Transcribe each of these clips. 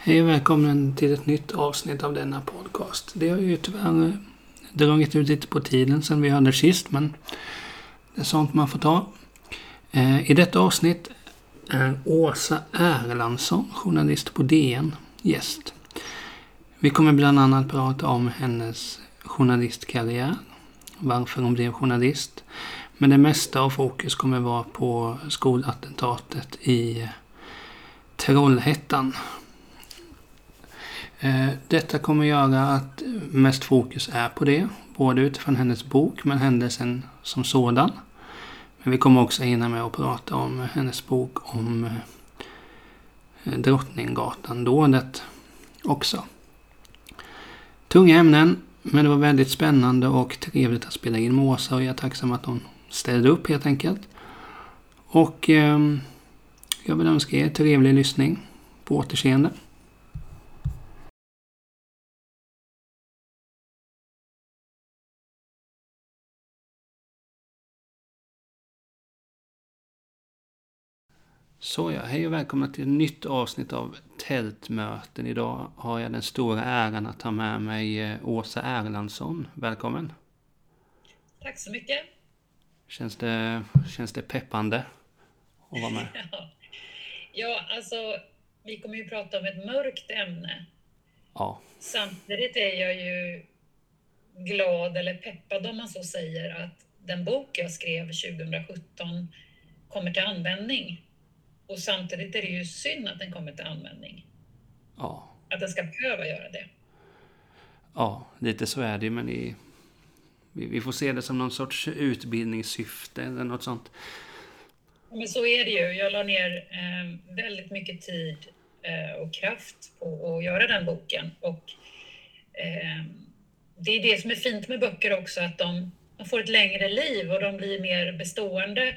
Hej och välkommen till ett nytt avsnitt av denna podcast. Det har ju tyvärr eh, dragit ut lite på tiden sedan vi hörde sist, men det är sånt man får ta. Eh, I detta avsnitt är Åsa Erlandsson, journalist på DN, gäst. Vi kommer bland annat prata om hennes journalistkarriär, varför hon blev journalist. Men det mesta av fokus kommer vara på skolattentatet i Trollhättan Eh, detta kommer göra att mest fokus är på det, både utifrån hennes bok men händelsen som sådan. Men vi kommer också hinna med att prata om hennes bok om eh, Drottninggatan-dådet också. Tunga ämnen, men det var väldigt spännande och trevligt att spela in med Åsa och jag är tacksam att hon ställde upp helt enkelt. Och eh, jag vill önska er trevlig lyssning. På återseende. Så ja, hej och välkomna till ett nytt avsnitt av Tältmöten. Idag har jag den stora äran att ta med mig eh, Åsa Erlandsson. Välkommen! Tack så mycket! Känns det, känns det peppande att vara med? ja, alltså vi kommer ju prata om ett mörkt ämne. Ja. Samtidigt är jag ju glad eller peppad om man så säger att den bok jag skrev 2017 kommer till användning. Och samtidigt är det ju synd att den kommer till användning. Ja. Att den ska behöva göra det. Ja, lite så är det men i, vi, vi får se det som någon sorts utbildningssyfte eller något sånt. Men så är det ju. Jag la ner eh, väldigt mycket tid eh, och kraft på att göra den boken. Och eh, det är det som är fint med böcker också, att de, de får ett längre liv och de blir mer bestående.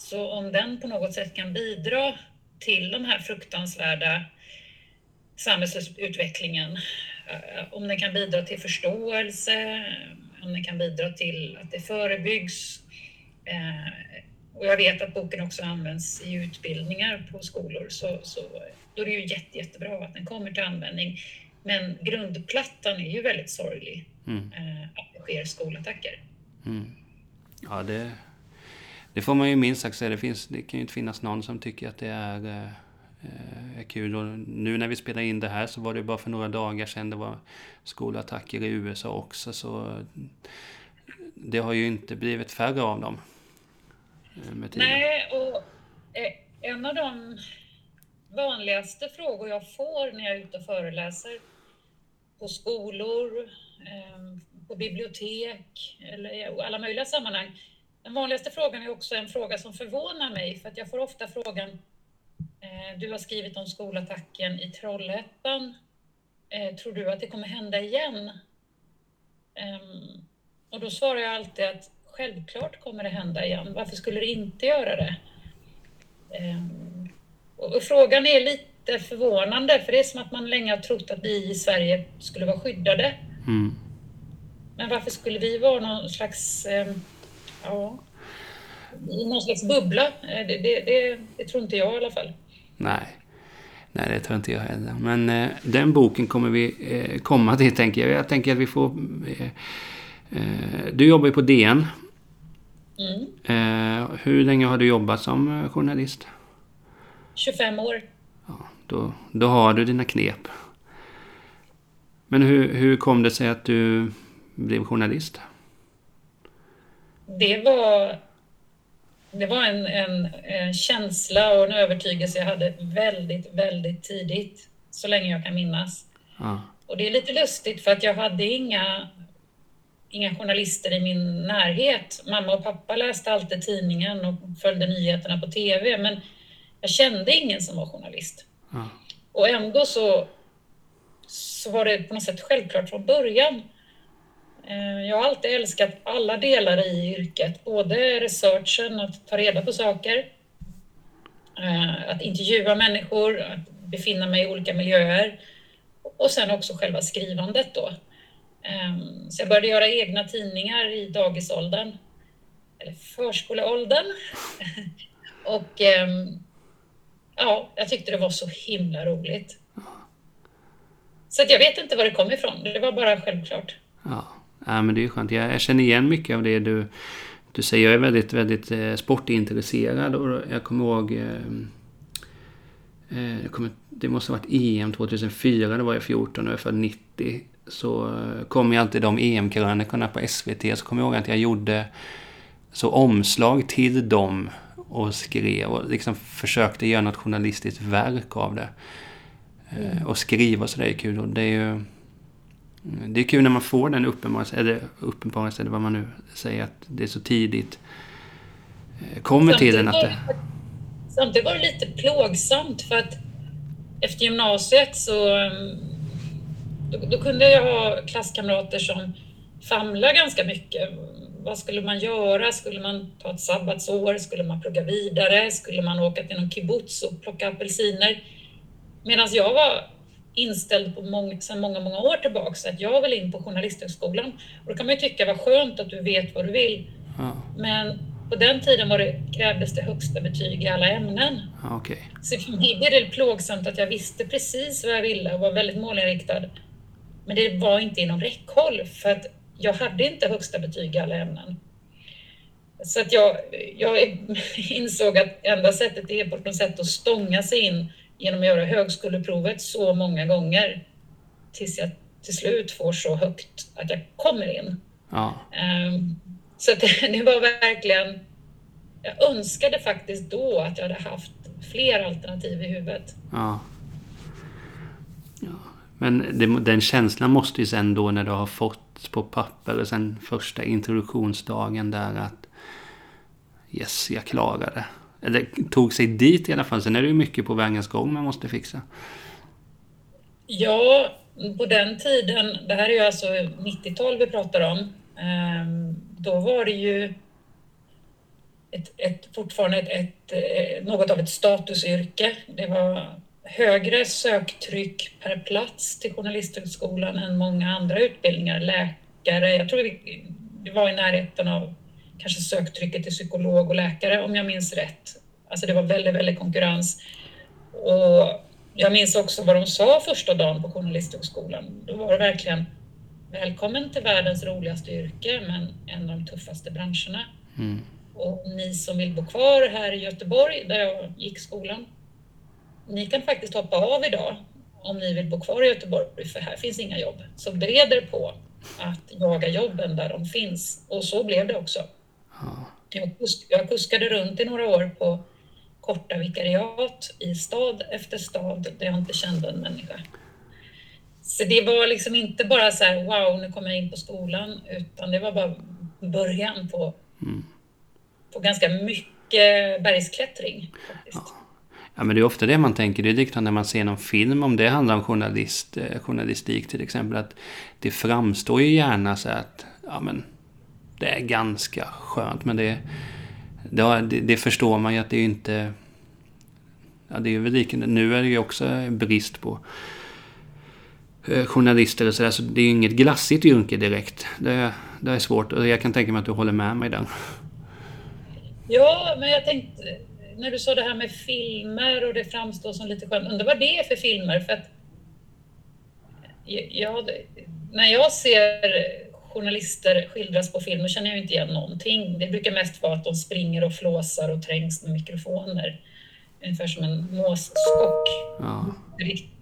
Så om den på något sätt kan bidra till den här fruktansvärda samhällsutvecklingen, eh, om den kan bidra till förståelse, om den kan bidra till att det förebyggs. Eh, och jag vet att boken också används i utbildningar på skolor, så, så då är det ju jätte, jättebra att den kommer till användning. Men grundplattan är ju väldigt sorglig, mm. Eh, att det sker skolattacker. Mm. Ja, det, det får man ju minst sagt säga. Det, finns, det kan ju inte finnas någon som tycker att det är, eh, är kul. Och nu när vi spelar in det här så var det bara för några dagar sedan det var skolattacker i USA också. Så det har ju inte blivit färre av dem. Eh, Nej, och eh, en av de vanligaste frågor jag får när jag är ute och föreläser på skolor, eh, på bibliotek eller i alla möjliga sammanhang den vanligaste frågan är också en fråga som förvånar mig, för att jag får ofta frågan eh, Du har skrivit om skolattacken i Trollhättan. Eh, tror du att det kommer hända igen? Ehm, och då svarar jag alltid att självklart kommer det hända igen. Varför skulle det inte göra det? Ehm, och frågan är lite förvånande, för det är som att man länge har trott att vi i Sverige skulle vara skyddade. Mm. Men varför skulle vi vara någon slags ehm, Ja. I någon slags bubbla. Eh, det, det, det, det, tror inte jag i alla fall. Nej. Nej, det tror inte jag heller. Men eh, den boken kommer vi eh, komma till, tänker jag. Jag tänker att vi får... Eh, eh du jobbar ju på DN. Mm. Eh, hur länge har du jobbat som journalist? 25 år. Ja, då, då har du dina knep. Men hur, hur kom det sig att du blev journalist? Det var, det var en, en, en, känsla och en övertygelse jag hade väldigt, väldigt tidigt, så länge jag kan minnas. Ah. Och det är lite lustigt för att jag hade inga, inga journalister i min närhet. Mamma och pappa läste alltid tidningen och följde nyheterna på TV, men jag kände ingen som var journalist. Ah. Och ändå så, så var det på något sätt självklart från början. Eh, jag har alltid älskat alla delar i yrket, både researchen, att ta reda på saker, eh, att intervjua människor, att befinna mig i olika miljöer och sen också själva skrivandet då. Ehm, så jag började göra egna tidningar i dagisåldern, eller förskoleåldern. och ehm, ja, jag tyckte det var så himla roligt. Så jag vet inte var det kom ifrån. Det var bara självklart. Ja, ja men det är ju skönt. Jag, känner igen mycket av det du, du säger. Jag är väldigt, väldigt eh, sportintresserad och jag kommer ihåg eh, eh jag kommer, det måste ha varit EM 2004, då var jag 14 och jag född 90. Så eh, kom ju alltid de EM-krönikorna på SVT. Så kommer jag ihåg att jag gjorde så omslag till dem och skrev och liksom försökte göra något journalistiskt verk av det. Mm. Och skriva och sådär är kul. Och det är ju... Det är kul när man får den uppenbarelsen, eller uppenbarelsen, eller vad man nu säger, att det är så tidigt eh, kommer till en att det... Samtidigt var det lite plågsamt för att efter gymnasiet så mm, då, då kunde jag ha klasskamrater som famlade ganska mycket vad skulle man göra? Skulle man ta ett sabbatsår? Skulle man plugga vidare? Skulle man åka till någon kibbutz och plocka apelsiner? Medan jag var inställd på mång, sedan många, många år tillbaka att jag vill in på Journalisthögskolan. Och då kan man ju tycka vad skönt att du vet vad du vill. Ja. Men på den tiden var det, krävdes det högsta betyg i alla ämnen. okay. Så för mig blev det plågsamt att jag visste precis vad jag ville och var väldigt målinriktad. Men det var inte inom räckhåll för att jag hade inte högsta betyg i alla ämnen. Så att jag, jag insåg att enda sättet är på något sätt att stånga sig in genom att göra högskoleprovet så många gånger tills jag till slut får så högt att jag kommer in. Ja. Um, så det, det, var verkligen... Jag önskade faktiskt då att jag hade haft fler alternativ i huvudet. Ja. ja. Men det, den känslan måste ju sen då när du har fått på papper och sen första introduktionsdagen där att yes, jag klarade eller tog sig dit i alla fall. Sen är det ju mycket på vägens gång man måste fixa. Ja, på den tiden, det här är ju alltså 90-tal vi pratar om, ehm, då var det ju ett, ett, fortfarande ett, ett, eh, något av ett statusyrke. Det var högre söktryck per plats till Journalisthögskolan än många andra utbildningar. Läkare, jag tror det var i närheten av kanske söktrycket till psykolog och läkare om jag minns rätt. Alltså det var väldigt, väldigt konkurrens. Och jag minns också vad de sa första dagen på Journalisthögskolan. Då var det verkligen Välkommen till världens roligaste yrke, men en av de tuffaste branscherna. Mm. Och ni som vill bo kvar här i Göteborg, där jag gick skolan, ni kan faktiskt hoppa av idag om ni vill bo kvar i Göteborg, för här finns inga jobb. Så bered er på att jaga jobben där de finns. Och så blev det också. Jag, kusk, jag kuskade runt i några år på korta vikariat i stad efter stad där jag inte kände en människa. Så det var liksom inte bara så här, wow, nu kommer jag in på skolan, utan det var bara början på, mm. på ganska mycket bergsklättring. Ja. Ja, men det är ofta det man tänker. Det är likadant när man ser någon film, om det handlar om journalist, eh, journalistik till exempel. Att det framstår ju gärna så att ja, men, det är ganska skönt. Men det, det, det förstår man ju att det är inte... Ja, det är väl Nu är det ju också brist på eh, journalister och sådär. Så det är ju inget glassigt yrke direkt. Det, det är svårt. Och jag kan tänka mig att du håller med mig där. Ja, men jag tänkte när du sa det här med filmer och det framstår som lite skönt. Undrar vad det är för filmer? För att jag, när jag ser journalister skildras på film, då känner jag inte igen någonting. Det brukar mest vara att de springer och flåsar och trängs med mikrofoner. Ungefär som en måsskock. Ja. Riktigt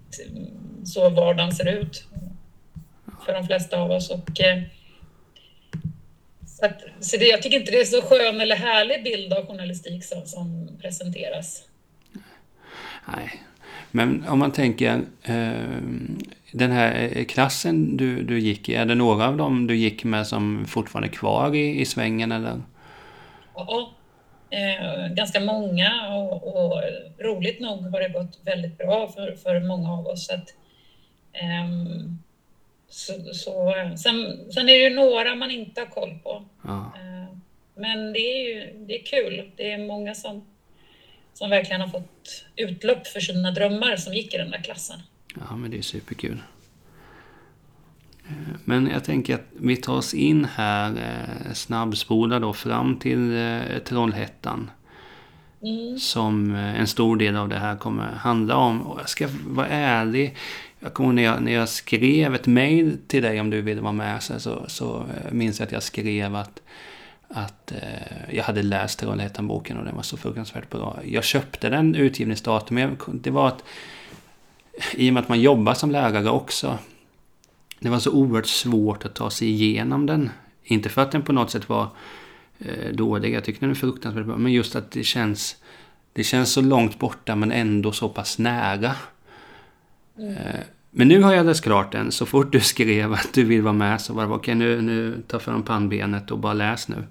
så vardagen ser ut för de flesta av oss. Och, eh, så, att, så det, jag tycker inte det är så skön eller härlig bild av journalistik som, som presenteras. Nej, men om man tänker eh, den här klassen du, du gick i, är det några av dem du gick med som fortfarande är kvar i, i svängen eller? Ja, eh, ganska många och, och, roligt nog har det gått väldigt bra för, för många av oss. Att, eh, så, så, sen, sen är det ju några man inte har koll på. Ja. Eh, men det är ju det är kul. Det är många som, som verkligen har fått utlopp för sina drömmar som gick i den där klassen. Ja, men det är superkul. Eh, men jag tänker att vi tar oss in här, eh, snabbspolar då fram till Trollhättan. mm. som en stor del av det här kommer handla om. Och jag ska vara ärlig. Jag kommer när jag, när jag skrev ett mail till dig om du ville vara med så, så, så minns jag att jag skrev att att eh, jag hade läst Trollhättan-boken och den var så fruktansvärt bra. Jag köpte den utgivningsdatum, det var att i och med att man jobbar som lärare också, det var så oerhört svårt att ta sig igenom den. Inte för att den på något sätt var eh, dålig, jag tycker den är fruktansvärt bra, men just att det känns, det känns så långt borta men ändå så pass nära. Mm. Eh, men nu har jag läst klart den. Så fort du skrev att du vill vara med så var det okej, okay, nu, nu ta fram pannbenet och bara läs nu.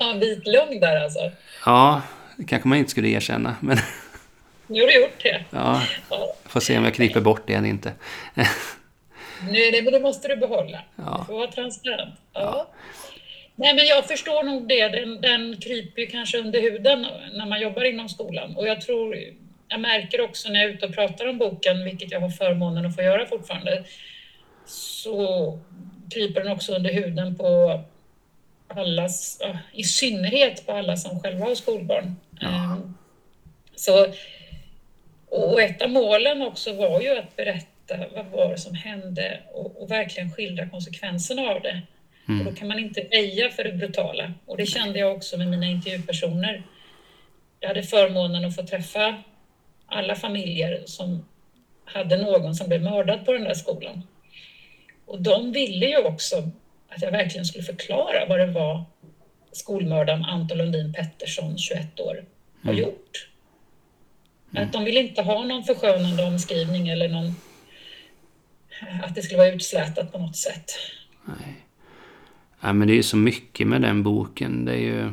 Ja, vit lugn där alltså. Ja, det kanske man inte skulle erkänna. Men... Nu har du gjort det. Ja, får se om jag klipper bort det eller inte. Nej, det, men det måste du behålla. Ja. Du får vara transparent. Ja. ja. Nej, men jag förstår nog det. Den, den kryper ju kanske under huden när man jobbar inom skolan. Och jag tror jag märker också när jag är ute och pratar om boken, vilket jag har förmånen att få göra fortfarande, så kryper den också under huden på allas, i synnerhet på alla som själva har skolbarn. Ja. Ehm, så, och ett av målen också var ju att berätta vad var det som hände och, och verkligen skildra konsekvenserna av det. Mm. Och då kan man inte väja för det brutala. Och det kände jag också med mina intervjupersoner. Jag hade förmånen att få träffa alla familjer som hade någon som blev mördad på den där skolan. Och de ville ju också att jag verkligen skulle förklara vad det var skolmördaren Anton Lundin Pettersson, 21 år, har mm. gjort. Mm. Att de ville inte ha någon förskönande omskrivning eller någon, att det skulle vara utslätat på något sätt. Nej. Ja, men det är ju så mycket med den boken. Det är ju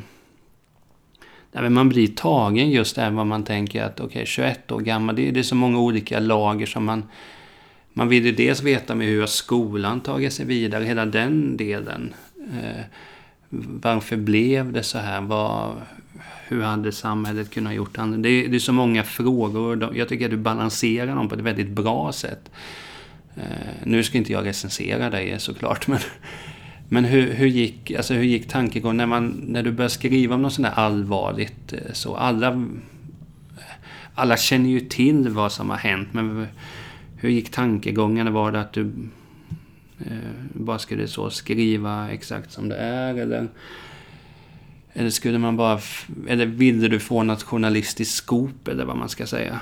man blir tagen just där vad man tänker att okej, okay, 21 år gammal, det, det är så många olika lager som man... Man vill ju dels veta med hur skolan tagit sig vidare, hela den delen. Eh, varför blev det så här? Vad, hur hade samhället kunnat gjort det? Det, det är så många frågor och jag tycker att du balanserar dem på ett väldigt bra sätt. Eh, nu ska inte jag recensera dig såklart, men men hur, hur, gick, alltså hur gick tankegången när, man, när du började skriva om något sånt här allvarligt? Eh, så alla, alla känner ju till vad som har hänt, men hur gick tankegången? Var det att du eh, bara skulle så skriva exakt som det är? Eller, eller skulle man bara... Eller ville du få något journalistiskt skop, eller vad man ska säga?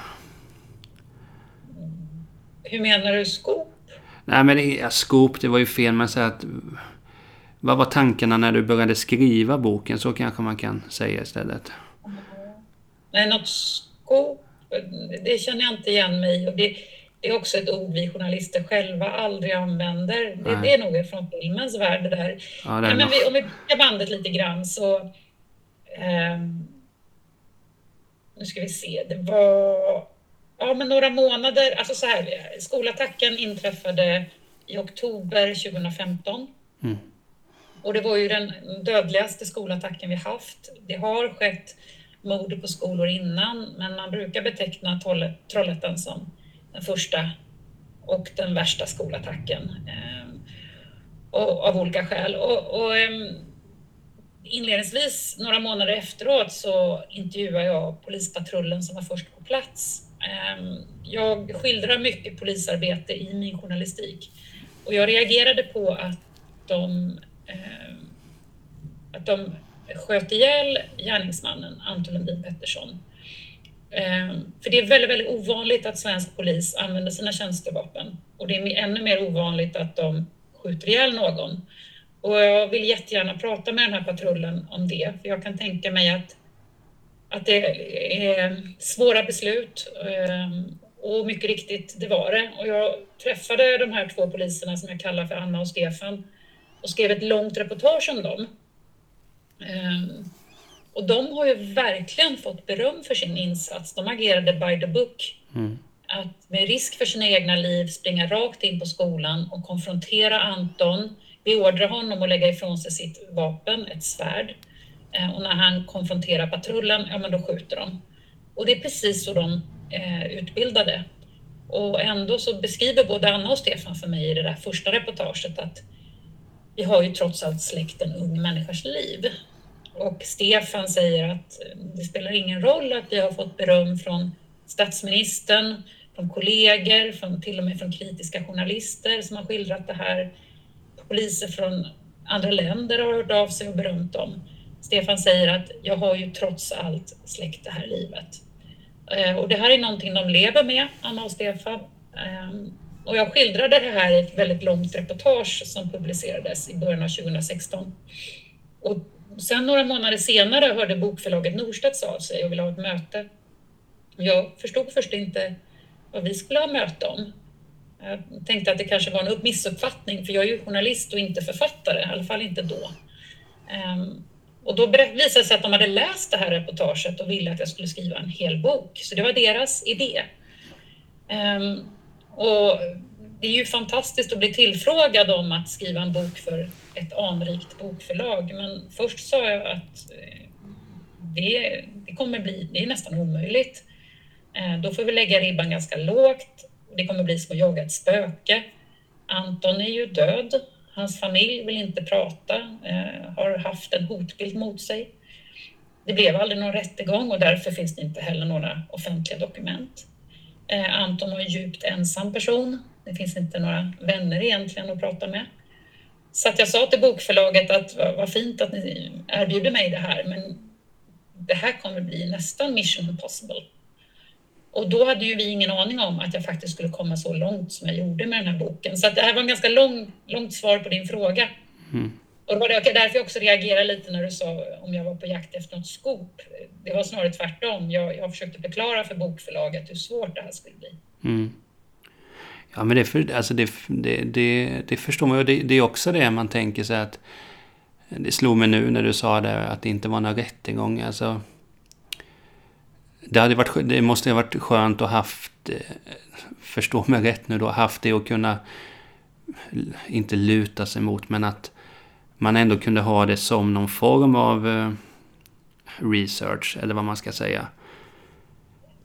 Hur menar du skop? Nej, men det, skop, det var ju fel. Men så att vad var tankarna när du började skriva boken? Så kanske man kan säga istället. Nej, något skop, det känner jag inte igen mig i. Det, det, är också ett ord vi journalister själva aldrig använder. Det, det är nog från filmens värld det där. Ja, det Nej, men vi, om vi backar bandet lite grann så... Eh, nu ska vi se, det var... Ja, men några månader, alltså så här, skolattacken inträffade i oktober 2015. Mm. Och det var ju den dödligaste skolattacken vi haft. Det har skett mord på skolor innan, men man brukar beteckna Trollhättan som den första och den värsta skolattacken ehm, och, av olika skäl. Och, och ehm, inledningsvis, några månader efteråt, så intervjuade jag polispatrullen som var först på plats. Ehm, jag skildrar mycket polisarbete i min journalistik och jag reagerade på att de Eh, att de sköt ihjäl gärningsmannen Anton Lundin Pettersson. Eh, för det är väldigt, väldigt ovanligt att svensk polis använder sina tjänstevapen och det är ännu mer ovanligt att de skjuter ihjäl någon. Och jag vill jättegärna prata med den här patrullen om det, för jag kan tänka mig att, att det är svåra beslut ehm, och mycket riktigt, det var det. Och jag träffade de här två poliserna som jag kallar för Anna och Stefan och skrev ett långt reportage om dem. Ehm, och de har ju verkligen fått beröm för sin insats. De agerade by the book. Mm. Att med risk för sina egna liv springa rakt in på skolan och konfrontera Anton, beordra honom att lägga ifrån sig sitt vapen, ett svärd. Ehm, och när han konfronterar patrullen, ja men då skjuter de. Och det är precis så de eh, utbildade. Och ändå så beskriver både Anna och Stefan för mig i det där första reportaget att vi har ju trots allt släckt en ung människas liv. och Stefan säger att eh, det spelar ingen roll att vi har fått beröm från statsministern, från kollegor, från, till och med från kritiska journalister som har skildrat det här. Poliser från andra länder har hört av sig och berömt dem. Stefan säger att jag har ju trots allt släckt det här livet. Eh, och det här är någonting de lever med, Anna och Stefan. Ehm, och jag skildrade det här i ett väldigt långt reportage som publicerades i början av 2016. Och sen några månader senare hörde bokförlaget Norstedts av sig och ville ha ett möte. Jag förstod först inte vad vi skulle ha möte om. Jag tänkte att det kanske var en missuppfattning, för jag är ju journalist och inte författare, i alla fall inte då. Ehm, och då visade det sig att de hade läst det här reportaget och ville att jag skulle skriva en hel bok. Så det var deras idé. Ehm, och det är ju fantastiskt att bli tillfrågad om att skriva en bok för ett anrikt bokförlag. Men först sa jag att eh, det, det kommer bli, det är nästan omöjligt. Eh, då får vi lägga ribban ganska lågt. Det kommer bli som att jaga ett spöke. Anton är ju död. Hans familj vill inte prata, eh, har haft en hotbild mot sig. Det blev aldrig någon rättegång och därför finns det inte heller några offentliga dokument. Eh, Anton var en djupt ensam person. Det finns inte några vänner egentligen att prata med. Så att jag sa till bokförlaget att vad fint att ni erbjuder mig det här, men det här kommer bli nästan mission impossible. Och då hade ju vi ingen aning om att jag faktiskt skulle komma så långt som jag gjorde med den här boken. Så det här var en ganska lång, långt svar på din fråga. Mm. Och det var därför jag också reagerade lite när du sa eh, om jag var på jakt efter något skop. Det var snarare tvärtom. Jag, jag försökte förklara för bokförlaget hur svårt det här skulle bli. Mm. Ja, men det, för, alltså det, det, det, det förstår man. Det, det är också det man tänker sig att... Det slog mig nu när du sa det, att det inte var någon rättegång. Alltså, det, hade varit, det måste ha varit skönt att haft, eh, förstå mig rätt nu då, haft det att kunna, inte luta sig mot, men att man ändå kunde ha det som någon form av eh, research, eller vad man ska säga.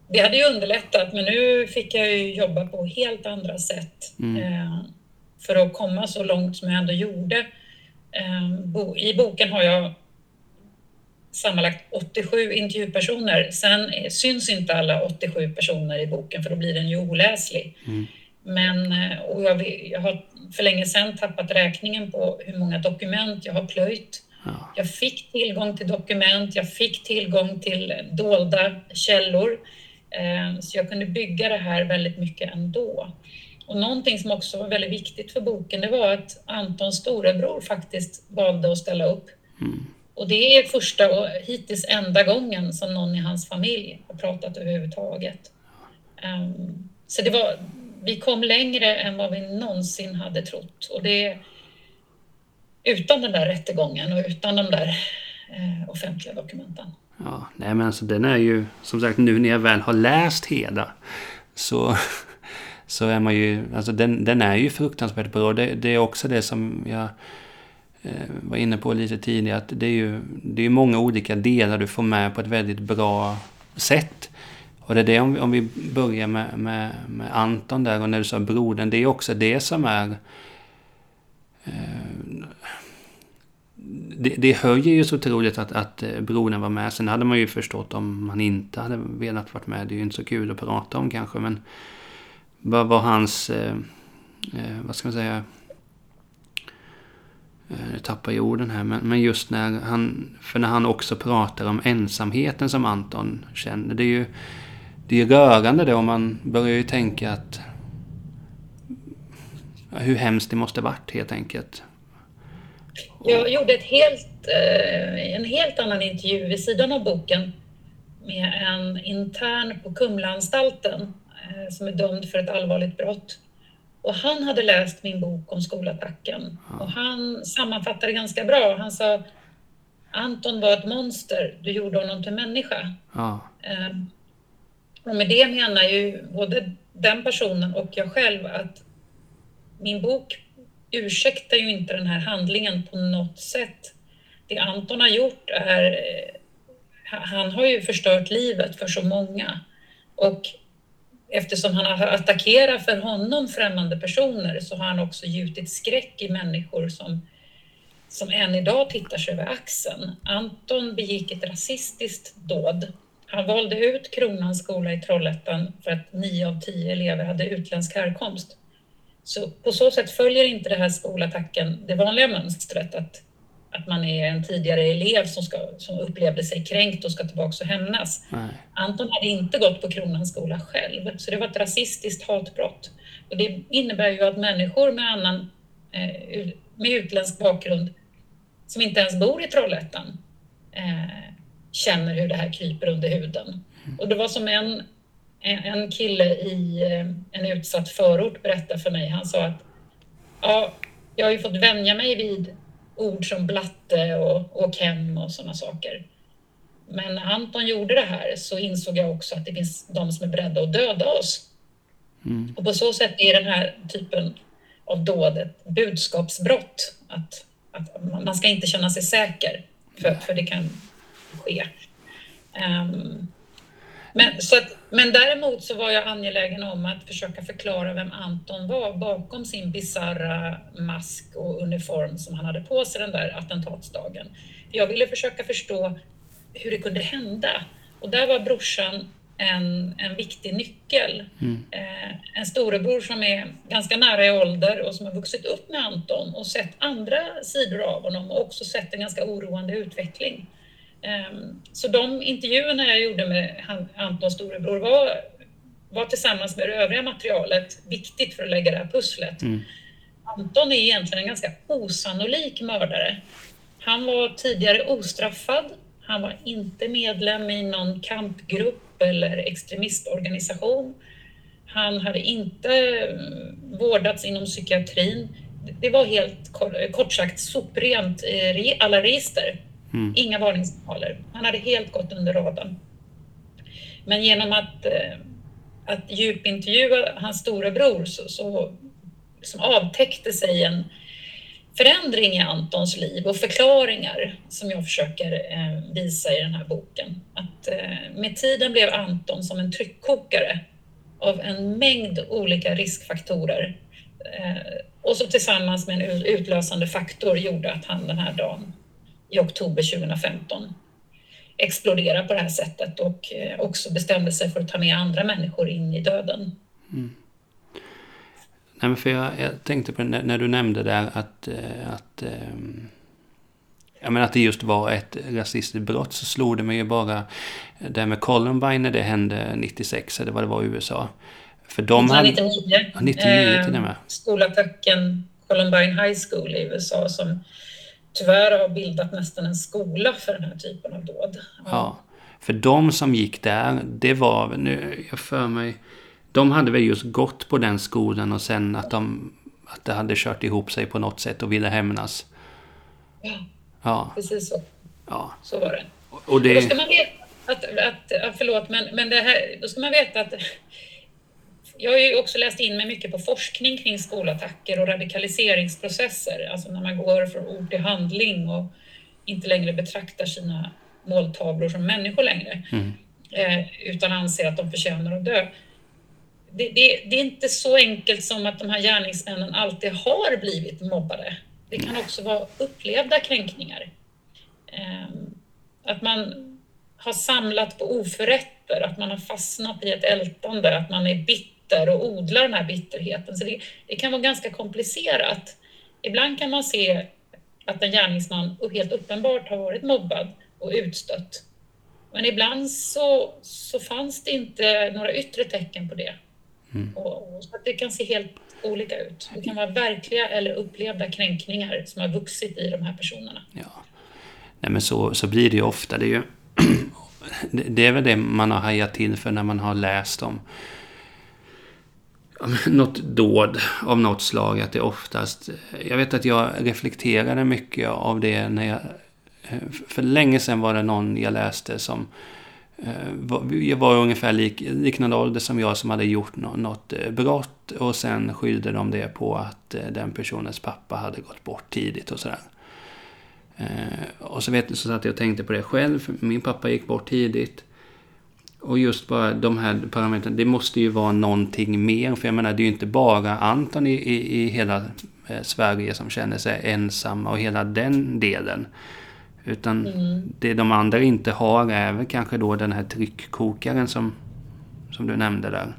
Det hade ju underlättat, men nu fick jag ju jobba på helt andra sätt mm. eh, för att komma så långt som jag ändå gjorde. Eh, I boken har jag sammanlagt 87 intervjupersoner. Sen syns inte alla 87 personer i boken för då blir den ju oläslig. Mm. Men eh, och jag, jag, har för länge sedan tappat räkningen på hur många dokument jag har plöjt. Ja. Jag fick tillgång till dokument, jag fick tillgång till dolda källor. Eh, så jag kunde bygga det här väldigt mycket ändå. Och någonting som också var väldigt viktigt för boken, det var att Antons storebror faktiskt valde att ställa upp. Mm. Och det är första och hittills enda gången som någon i hans familj har pratat överhuvudtaget. Um, så det var, vi kom längre än vad vi någonsin hade trott. Och det utan den där rättegången och utan de där eh, offentliga dokumenten. Ja, nej men alltså den är ju, som sagt nu när jag väl har läst Heda så, så är man ju, alltså den, den är ju fruktansvärt bra. Det, det är också det som jag Eh, var inne på lite tidigare, att det är ju det är många olika delar du får med på ett väldigt bra sätt. Och det är det om vi, om vi börjar med, med, med Anton där och när du sa brodern, det är också det som är... Eh, det, det höjer ju så otroligt att, att eh, brodern var med. Sen hade man ju förstått om man inte hade velat vara med. Det är ju inte så kul att prata om kanske, men vad var hans... Eh, eh vad ska man säga? Eh, nu tappar jag orden här, men, men just när han, för när han också pratar om ensamheten som Anton känner. Det är ju det är rörande då, man börjar ju tänka att hur hemskt det måste varit helt enkelt. Jag gjorde ett helt, eh, en helt annan intervju vid sidan av boken med en intern på Kumlaanstalten eh, som är dömd för ett allvarligt brott. Och han hade läst min bok om skolattacken och han sammanfattade ganska bra. Han sa Anton var ett monster, du gjorde honom till människa. Ja. Men och med det menar ju både den personen och jag själv att min bok ursäktar ju inte den här handlingen på något sätt. Det Anton har gjort är, eh, han har ju förstört livet för så många. Och eftersom han har attackerat för honom främmande personer så har han också gjutit skräck i människor som, som än idag tittar sig över axeln. Anton begick ett rasistiskt dåd. Han valde ut Kronans skola i Trollhättan för att nio av tio elever hade utländsk härkomst. Så på så sätt följer inte det här skolattacken det vanliga mönstret att, att man är en tidigare elev som, ska, som upplevde sig kränkt och ska tillbaka och hämnas. Nej. Anton hade inte gått på Kronans skola själv, så det var ett rasistiskt hatbrott. Och det innebär ju att människor med annan eh, med utländsk bakgrund som inte ens bor i Trollhättan eh, känner hur det här kryper under huden. Mm. Och det var som en, en kille i eh, en utsatt förort berättade för mig. Han sa att ja, jag har ju fått vänja mig vid ord som blatte och åk hem och sådana saker. Men när Anton gjorde det här så insåg jag också att det finns de som är beredda att döda oss. Mm. Och på så sätt är den här typen av dåd ett budskapsbrott. Att, att man ska inte känna sig säker, för, för det kan ske. Um, men, så att, men däremot så var jag angelägen om att försöka förklara vem Anton var bakom sin bizarra mask och uniform som han hade på sig den där attentatsdagen. Jag ville försöka förstå hur det kunde hända. Och där var brorsan en, en viktig nyckel. Mm. Eh, en storebror som är ganska nära i ålder och som har vuxit upp med Anton och sett andra sidor av honom och också sett en ganska oroande utveckling. Eh, så de intervjuerna jag gjorde med Antons storebror var, var tillsammans med det övriga materialet viktigt för att lägga det här pusslet. Mm. Anton är egentligen en ganska osannolik mördare. Han var tidigare ostraffad. Han var inte medlem i någon kampgrupp eller extremistorganisation. Han hade inte mm, vårdats inom psykiatrin. Det var helt kort sagt soprent i alla register. Mm. Inga varningssignaler. Han hade helt gått under radarn. Men genom att, eh, att djupintervjua hans storebror så, så som avtäckte sig en förändring i Antons liv och förklaringar som jag försöker eh, visa i den här boken. Att eh, med tiden blev Anton som en tryckkokare av en mängd olika riskfaktorer och så tillsammans med en utlösande faktor gjorde att han den här dagen i oktober 2015 exploderade på det här sättet och också bestämde sig för att ta med andra människor in i döden. Mm. Nej, men för jag, jag tänkte på när, när, du nämnde där att, eh, att, ähm, ja, men att det just var ett rasistiskt brott så slog det mig ju bara det här med Columbine när det hände 96 eller vad det var i USA. För de 1999. Hade, ja, 99 till och med. Skolattacken Columbine High School i USA som tyvärr har bildat nästan en skola för den här typen av dåd. Ja, för de som gick där, det var, nu jag för mig, de hade väl just gått på den skolan och sen att de att det hade kört ihop sig på något sätt och ville hämnas. Ja, ja. precis så. Ja. Så var det. Och, det... Och då ska man veta att, att, förlåt, men, men det här, då ska man veta att jag har ju också läst in mig mycket på forskning kring skolattacker och radikaliseringsprocesser, alltså när man går från ord till handling och inte längre betraktar sina måltavlor som människor längre, mm. eh, utan anser att de förtjänar att dö det, det, det, är inte så enkelt som att de här gärningsmännen alltid har blivit mobbade. Det kan också vara upplevda kränkningar. Ehm, att man har samlat på oförrätter, att man har fastnat i ett ältande, att man är bitter och odlar den här bitterheten. Så det, det kan vara ganska komplicerat. Ibland kan man se att en gärningsman helt uppenbart har varit mobbad och utstött. Men ibland så, så fanns det inte några yttre tecken på det. Mm. Och, och, så det kan se helt olika ut. Det kan vara verkliga eller upplevda kränkningar som har vuxit i de här personerna. Ja. Nej men så, så blir det ju ofta. Det är, ju, det är väl det man har hajat till för när man har läst om något dåd av något slag. Att det oftast... Jag vet att jag reflekterade mycket av det när jag... Eh, för länge sedan var det någon jag läste som eh, jag var ungefär lik, liknande ålder som jag som hade gjort något eh, brott och sen skyllde de det på att den personens pappa hade gått bort tidigt och sådär. Och så vet ni, så satt jag och tänkte på det själv. Min pappa gick bort tidigt. Och just bara de här parametrarna, det måste ju vara någonting mer. För jag menar, det är ju inte bara Anton i, i, i hela eh, Sverige som känner sig ensamma och hela den delen. Utan mm. det de andra inte har är väl kanske då den här tryckkokaren som, som du nämnde där.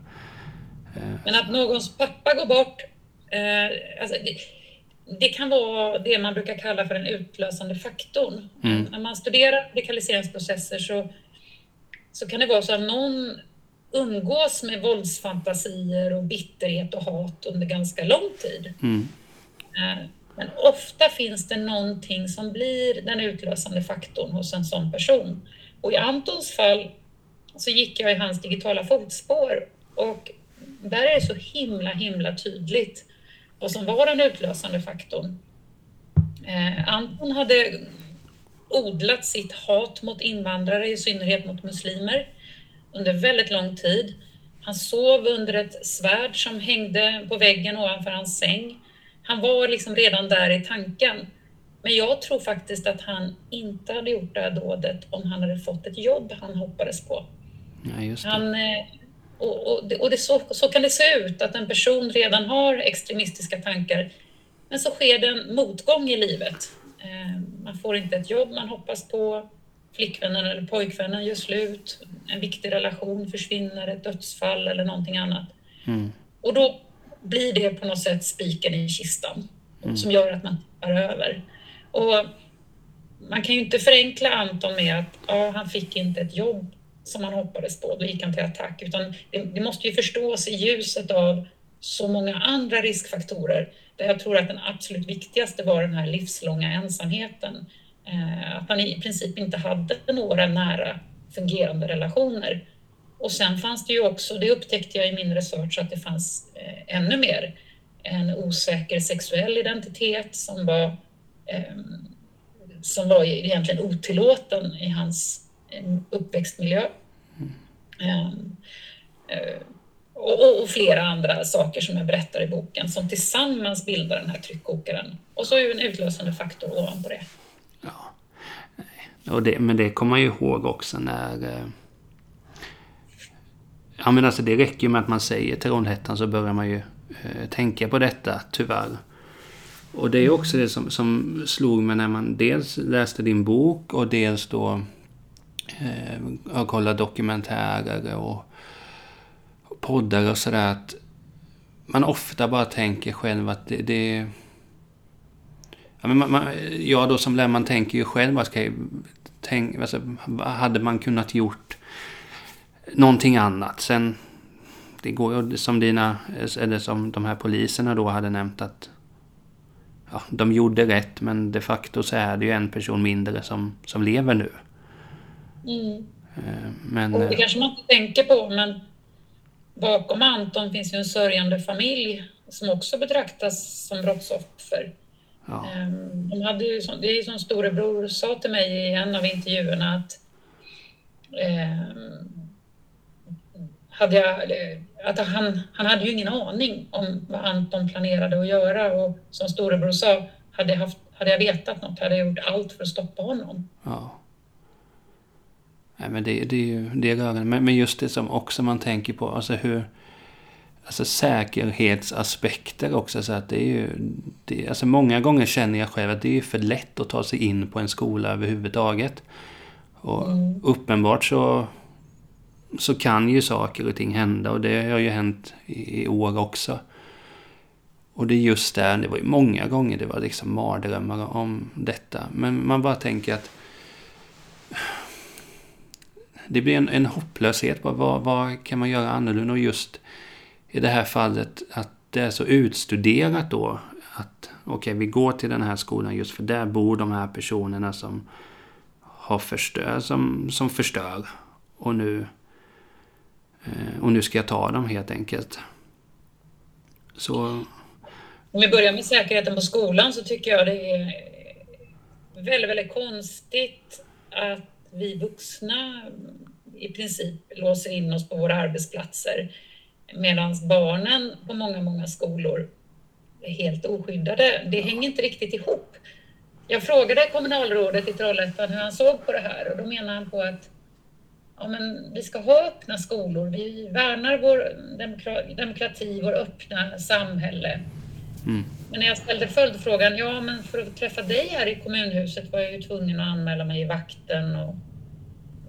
Eh. Men att någons pappa går bort, eh, alltså det, det, kan vara det man brukar kalla för den utlösande faktorn. Mm. När man studerar radikaliseringsprocesser så, så kan det vara så att någon umgås med våldsfantasier och bitterhet och hat under ganska lång tid. Mm. Eh, men ofta finns det någonting som blir den utlösande faktorn hos en sån person. Och i Antons fall så gick jag i hans digitala fotspår och där är det så himla, himla tydligt vad som var den utlösande faktorn. Eh, Anton hade odlat sitt hat mot invandrare, i synnerhet mot muslimer, under väldigt lång tid. Han sov under ett svärd som hängde på väggen ovanför hans säng. Han var liksom redan där i tanken. Men jag tror faktiskt att han inte hade gjort det här dådet om han hade fått ett jobb han hoppades på. Ja, han, eh, och, och, och det, så, så kan det se ut, att en person redan har extremistiska tankar, men så sker det en motgång i livet. Eh, man får inte ett jobb man hoppas på, flickvännen eller pojkvännen gör slut, en viktig relation försvinner, ett dödsfall eller någonting annat. Mm. Och då blir det på något sätt spiken i kistan mm. som gör att man tippar över. Och man kan ju inte förenkla Anton med att ja, han fick inte ett jobb som han hoppades på, då gick han till attack. Utan det, det måste ju förstås i ljuset av så många andra riskfaktorer där jag tror att den absolut viktigaste var den här livslånga ensamheten. Eh, att han i princip inte hade några nära fungerande relationer. Och sen fanns det ju också, det upptäckte jag i min research, att det fanns eh, ännu mer. En osäker sexuell identitet som var, eh, som var egentligen otillåten i hans eh, uppväxtmiljö. Och, och, flera andra saker som jag berättar i boken som tillsammans bildar den här tryckkokaren. Och så är ju en utlösande faktor ovanpå det. Ja. Och det, men det kommer man ju ihåg också när eh, Ja men alltså det räcker ju med att man säger Trollhättan så börjar man ju eh, tänka på detta, tyvärr. Och det är också det som, som slog mig när man dels läste din bok och dels då eh, har kollat dokumentärer och, och poddar och sådär. Att man ofta bara tänker själv att det... det ja, men man, man, jag då som lärare, man tänker ju själv, vad ska jag, tänk, alltså, hade man kunnat gjort någonting annat. Sen, det går ju som dina, eller som de här poliserna då hade nämnt att ja, de gjorde rätt men de facto så är det ju en person mindre som, som lever nu. Mm. Eh, men, och det eh, kanske man inte tänker på men bakom Anton finns ju en sörjande familj som också betraktas som brottsoffer. Ja. Ehm, de hade ju, det är ju som storebror sa till mig i en av intervjuerna att eh, hade jag, att han, han hade ju ingen aning om vad Anton planerade att göra och som storebror sa, hade jag, haft, hade jag vetat något hade jag gjort allt för att stoppa honom. Ja. Nej, men det, det är ju det är rörande. Men, men just det som också man tänker på, alltså hur alltså säkerhetsaspekter också. Så att det är ju, det, alltså många gånger känner jag själv att det är för lätt att ta sig in på en skola överhuvudtaget. Och mm. uppenbart så så kan ju saker och ting hända och det har ju hänt i, år också. Och det är just där, det var ju många gånger det var liksom mardrömmar om detta. Men man bara tänker att det blir en, en hopplöshet. Vad, vad kan man göra annorlunda? Och just i det här fallet att det är så utstuderat då. Att okej, okay, vi går till den här skolan just för där bor de här personerna som har förstör, som, som förstör. Och nu eh, och nu ska jag ta dem helt enkelt. Så... Om vi börjar med säkerheten på skolan så tycker jag det är väldigt, väldigt konstigt att vi vuxna i princip låser in oss på våra arbetsplatser medan barnen på många, många skolor är helt oskyddade. Det hänger inte riktigt ihop. Jag frågade kommunalrådet i Trollhättan hur han såg på det här och då menar han på att ja, men vi ska ha öppna skolor, vi värnar vår demokrati, vår öppna samhälle. Mm. Men när jag ställde följdfrågan, ja men för att träffa dig här i kommunhuset var jag ju tvungen att anmäla mig i vakten och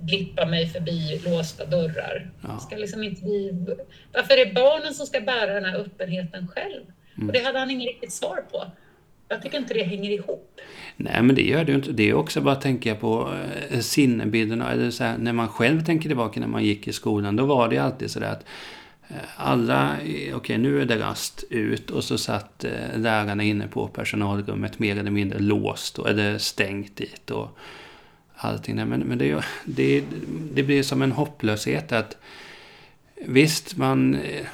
blippa mig förbi låsta dörrar. Ja. Ska liksom inte bli... Varför är det barnen som ska bära den här öppenheten själv? Mm. Och det hade han inget riktigt svar på. Jag tycker inte det hänger ihop. Nej, men det gör det ju inte. Det är också bara att tänka på eh, sinnebilderna. Eller så här, när man själv tänker tillbaka när man gick i skolan, då var det alltid så där att Eh, alla, okej okay, nu är det rast ut och så satt eh, lärarna inne på personalrummet mer eller mindre låst och, eller stängt dit och allting. Men, men det, det, det blir som en hopplöshet att visst, man, eh,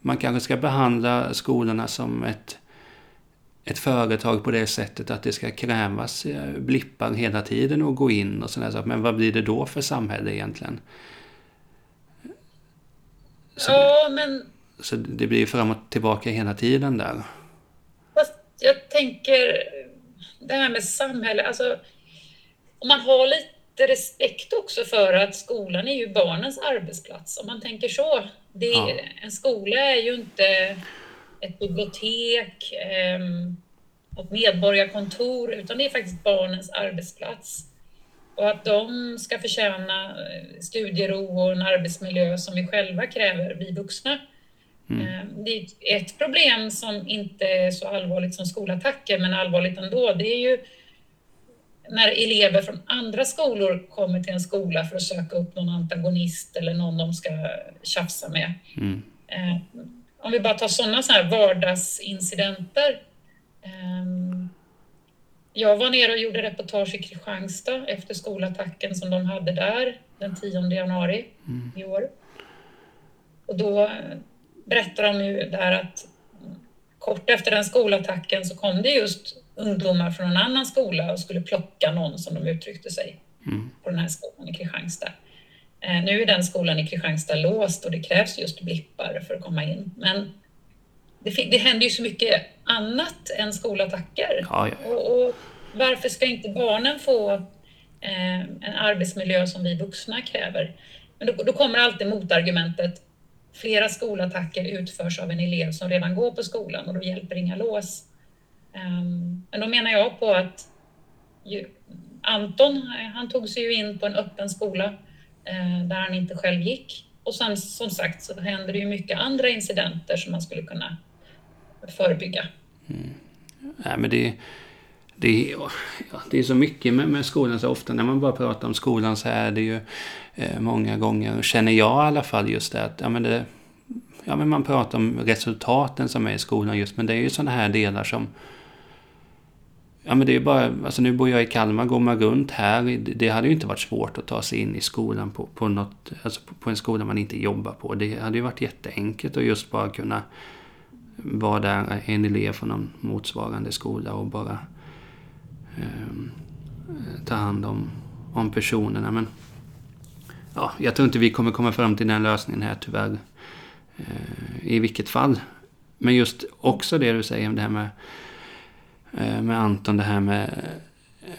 man kanske ska behandla skolorna som ett ett företag på det sättet att det ska krävas eh, blippar hela tiden och gå in och sådär. Men vad blir det då för samhälle egentligen? Så ja, men... Så det blir fram och tillbaka hela tiden där. Fast jag tänker, det här med samhälle, alltså om man har lite respekt också för att skolan är ju barnens arbetsplats, om man tänker så. Det, ja. En skola är ju inte ett bibliotek, eh, ett medborgarkontor, utan det är faktiskt barnens arbetsplats. Och att de ska förtjäna eh, studiero och en arbetsmiljö som vi själva kräver, vi vuxna. Mm. Ehm, det är ett problem som inte är så allvarligt som skolattacker, men allvarligt ändå. Det är ju när elever från andra skolor kommer till en skola för att söka upp någon antagonist eller någon de ska tjafsa med. Mm. Ehm, om vi bara tar sådana så här vardagsincidenter. Jag var nere och gjorde reportage i Kristianstad efter skolattacken som de hade där den 10 januari mm. i år. Och då berättar de ju där att kort efter den skolattacken så kom det just ungdomar från en annan skola och skulle plocka någon, som de uttryckte sig, mm. på den här skolan i Kristianstad. Eh, nu är den skolan i Kristianstad låst och det krävs just blippar för att komma in. Men det, det händer ju så mycket annat än skolattacker. Ja, ja. Och, och, varför ska inte barnen få eh, en arbetsmiljö som vi vuxna kräver? Men då, då kommer alltid motargumentet. Flera skolattacker utförs av en elev som redan går på skolan och då hjälper inga lås. Um, men då menar jag på att ju, Anton, han tog sig ju in på en öppen skola Eh, där han inte själv gick. Och sen som sagt så händer det ju mycket andra incidenter som man skulle kunna förebygga. Mm. Ja, men det, det, ja, det är så mycket med, med, skolan, så ofta när man bara pratar om skolan så är det ju eh, många gånger, känner jag i alla fall just det att ja, men det, ja, men man pratar om resultaten som är i skolan just, men det är ju sådana här delar som Ja men det är bara, alltså nu bor jag i Kalmar, går man runt här, det hade ju inte varit svårt att ta sig in i skolan på, på, något, alltså på en skola man inte jobbar på. Det hade ju varit jätteenkelt att just bara kunna vara där, en elev från någon motsvarande skola och bara eh, ta hand om, om personerna. Men ja, jag tror inte vi kommer komma fram till den lösningen här tyvärr. Eh, I vilket fall. Men just också det du säger om det här med Eh, med Anton, det här med eh,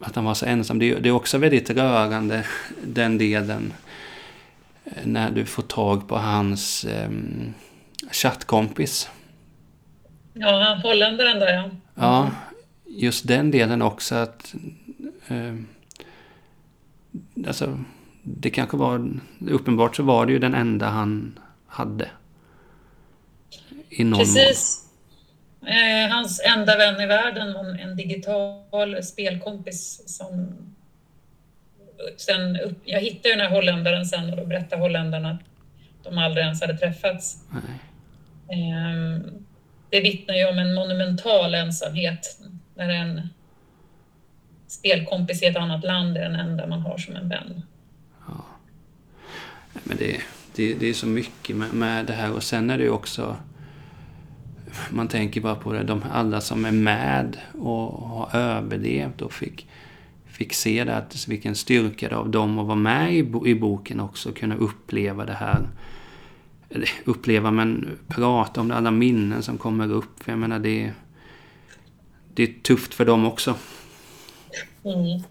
att han var så ensam. Det är också väldigt rörande, den delen. Eh, när du får tag på hans eh, chattkompis. Ja, holländaren där ja. Ja, just den delen också att... Uh, alltså, det kanske var... Uppenbart så var det ju den enda han hade. I någon Precis. Eh, hans enda vän i världen var en digital spelkompis som sen upp, jag hittade den här holländaren sen och då berättade holländarna att de aldrig ens hade träffats. Eh, det vittnar ju om en monumental ensamhet när en spelkompis i ett annat land är den enda man har som en vän. Ja. Men det, det, det är så mycket med, med det här och sen är det ju också man tänker bara på det, de alla som är med och har överlevt och fick, fick se det, att vilken styrka det av dem att vara med i, i boken också, kunna uppleva det här. Uppleva, men prata om det, alla minnen som kommer upp. För jag menar, det, det är tufft för dem också. Mm.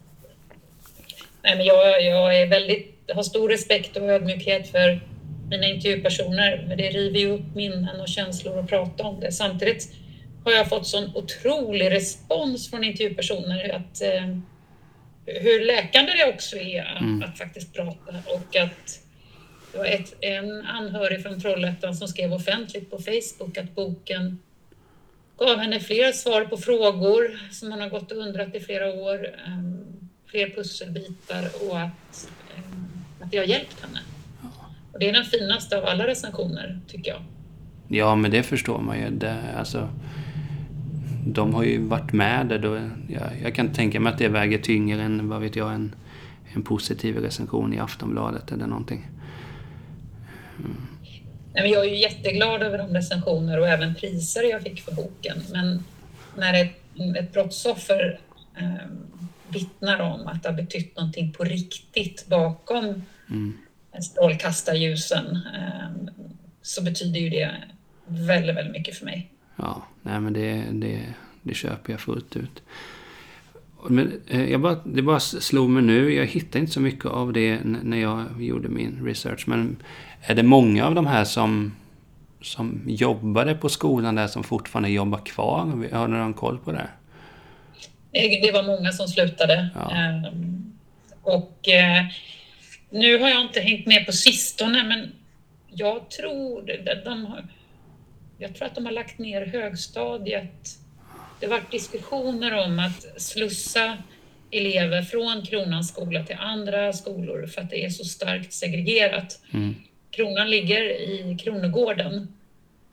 Nej, men jag, jag är väldigt, har stor respekt och ödmjukhet för mina intervjupersoner. Men det river ju upp minnen och känslor att prata om det. Samtidigt har jag fått sån otrolig respons från intervjupersoner att eh, hur läkande det också är att, mm. att faktiskt prata och att det var ett, en anhörig från Trollhättan som skrev offentligt på Facebook att boken gav henne fler svar på frågor som hon har gått och undrat i flera år, um, fler pusselbitar och att, um, att det har hjälpt henne. Och det är den finaste av alla recensioner, tycker jag. Ja, men det förstår man ju. Det, alltså, de har ju varit med där. Då, ja, jag kan tänka mig att det väger tyngre än, vad vet jag, en, en positiv recension i Aftonbladet eller någonting. Nej, men jag är ju jätteglad över de recensioner och även priser jag fick för boken. Men när ett, ett brottsoffer eh, vittnar om att det har betytt någonting på riktigt bakom mm. strålkastarljusen eh, så betyder ju det väldigt, väldigt mycket för mig. Ja, nej men det, det, det köper jag fullt ut. Men eh, jag bara, det bara slog mig nu, jag hittade inte så mycket av det när jag gjorde min research. Men är det många av de här som, som jobbade på skolan där som fortfarande jobbar kvar? Har du någon koll på det? Det var många som slutade. Ja. Ehm, och eh, nu har jag inte hängt med på sistone, men jag tror, de, jag tror att de har lagt ner högstadiet. Det var diskussioner om att slussa elever från Kronans skola till andra skolor för att det är så starkt segregerat. Mm. Kronan ligger i Kronogården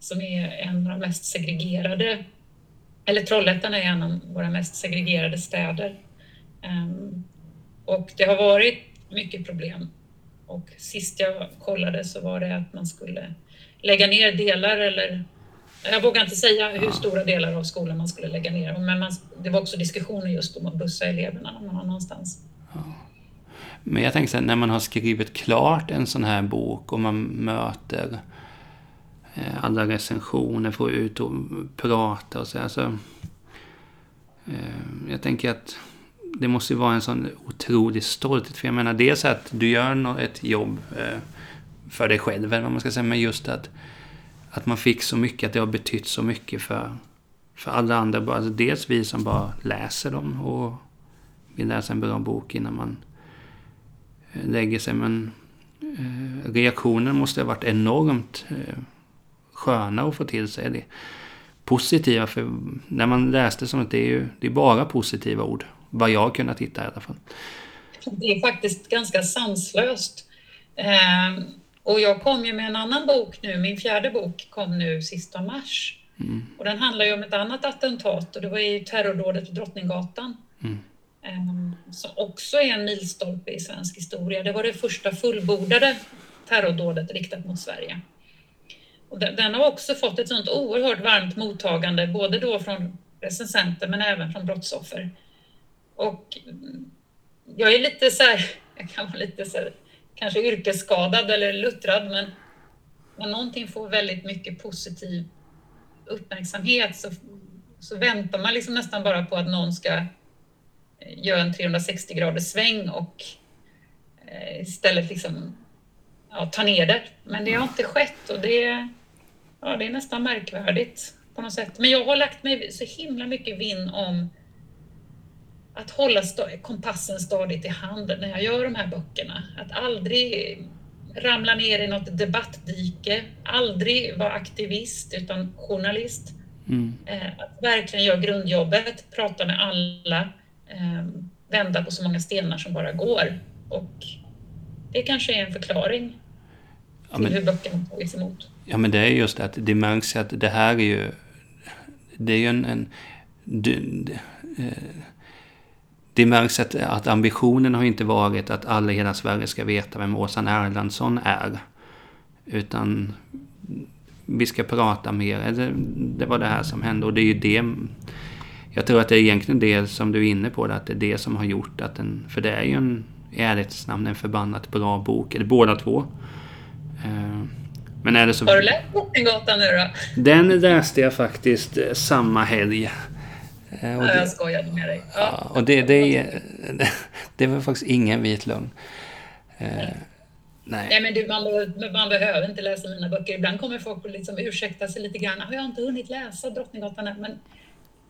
som är en av de mest segregerade, eller Trollhättan är en av våra mest segregerade städer. Um, och det har varit mycket problem. Och sist jag kollade så var det att man skulle lägga ner delar eller jag vågar inte säga hur stora delar av skolan man skulle lägga ner, men man, det var också diskussioner just om att bussa eleverna någon annanstans. Ja. Men jag tänker så här, när man har skrivit klart en sån här bok och man möter eh, alla recensioner, får ut och prata och så. Alltså, eh, jag tänker att det måste vara en sån otrolig stolthet. För jag menar dels att du gör ett jobb eh, för dig själv, eller vad man ska säga, men just att, att man fick så mycket, att det har betytt så mycket för, för alla andra. Alltså dels vi som bara läser dem och vill läsa en bra bok innan man eh, lägger sig. Men eh, reaktionen måste ha varit enormt eh, sköna att få till sig. Det positiva, för när man läste sånt, det är ju det är bara positiva ord. Vad jag har kunnat hitta i alla fall. Det är faktiskt ganska sanslöst. Eh, och jag kom ju med en annan bok nu, min fjärde bok kom nu sista mars. Mm. Och den handlar ju om ett annat attentat och det var ju terrordådet på Drottninggatan. Mm. Ehm, som också är en milstolpe i svensk historia. Det var det första fullbordade terrordådet riktat mot Sverige. Och den har också fått ett sånt oerhört varmt mottagande, både då från recensenter men även från brottsoffer. Och jag är lite så här, jag kan vara lite så här, kanske yrkesskadad eller luttrad, men när någonting får väldigt mycket positiv uppmärksamhet så, så väntar man liksom nästan bara på att någon ska eh, göra en 360 graders sväng och eh, istället liksom, ja, ta ner det. Men det har inte skett och det, ja, det är nästan märkvärdigt på något sätt. Men jag har lagt mig så himla mycket vinn om att hålla kompassen stadigt i handen när jag gör de här böckerna. Att aldrig ramla ner i något debattdike, aldrig vara aktivist utan journalist. Mm. Eh, att verkligen göra grundjobbet, prata med alla, eh, vända på så många stenar som bara går. Och det kanske är en förklaring ja, men, till hur böckerna tagits emot. Ja, men det är just att det märks att det här är ju... Det är ju en... en det, eh, det märks att, att ambitionen har inte varit att alla i hela Sverige ska veta vem Åsan Erlandsson är. Utan vi ska prata mer. Det, det var det här som hände och det är ju det jag tror att det är egentligen det som du är inne på, att det är det som har gjort att den... För det är ju en, i ärlighetens namn, en förbannat bra bok. Eller båda två. Eh, men är det så... Har du läst Drottninggatan nu då? Den läste jag faktiskt eh, samma helg. Eh, och det, jag skojade med dig. Ja. och det, det, är, det var faktiskt ingen vit lögn. Nej. Nej, men du, man, man, behöver inte läsa mina böcker. Ibland kommer folk att liksom ursäkta sig lite grann. Har jag inte hunnit läsa Drottninggatan än? Men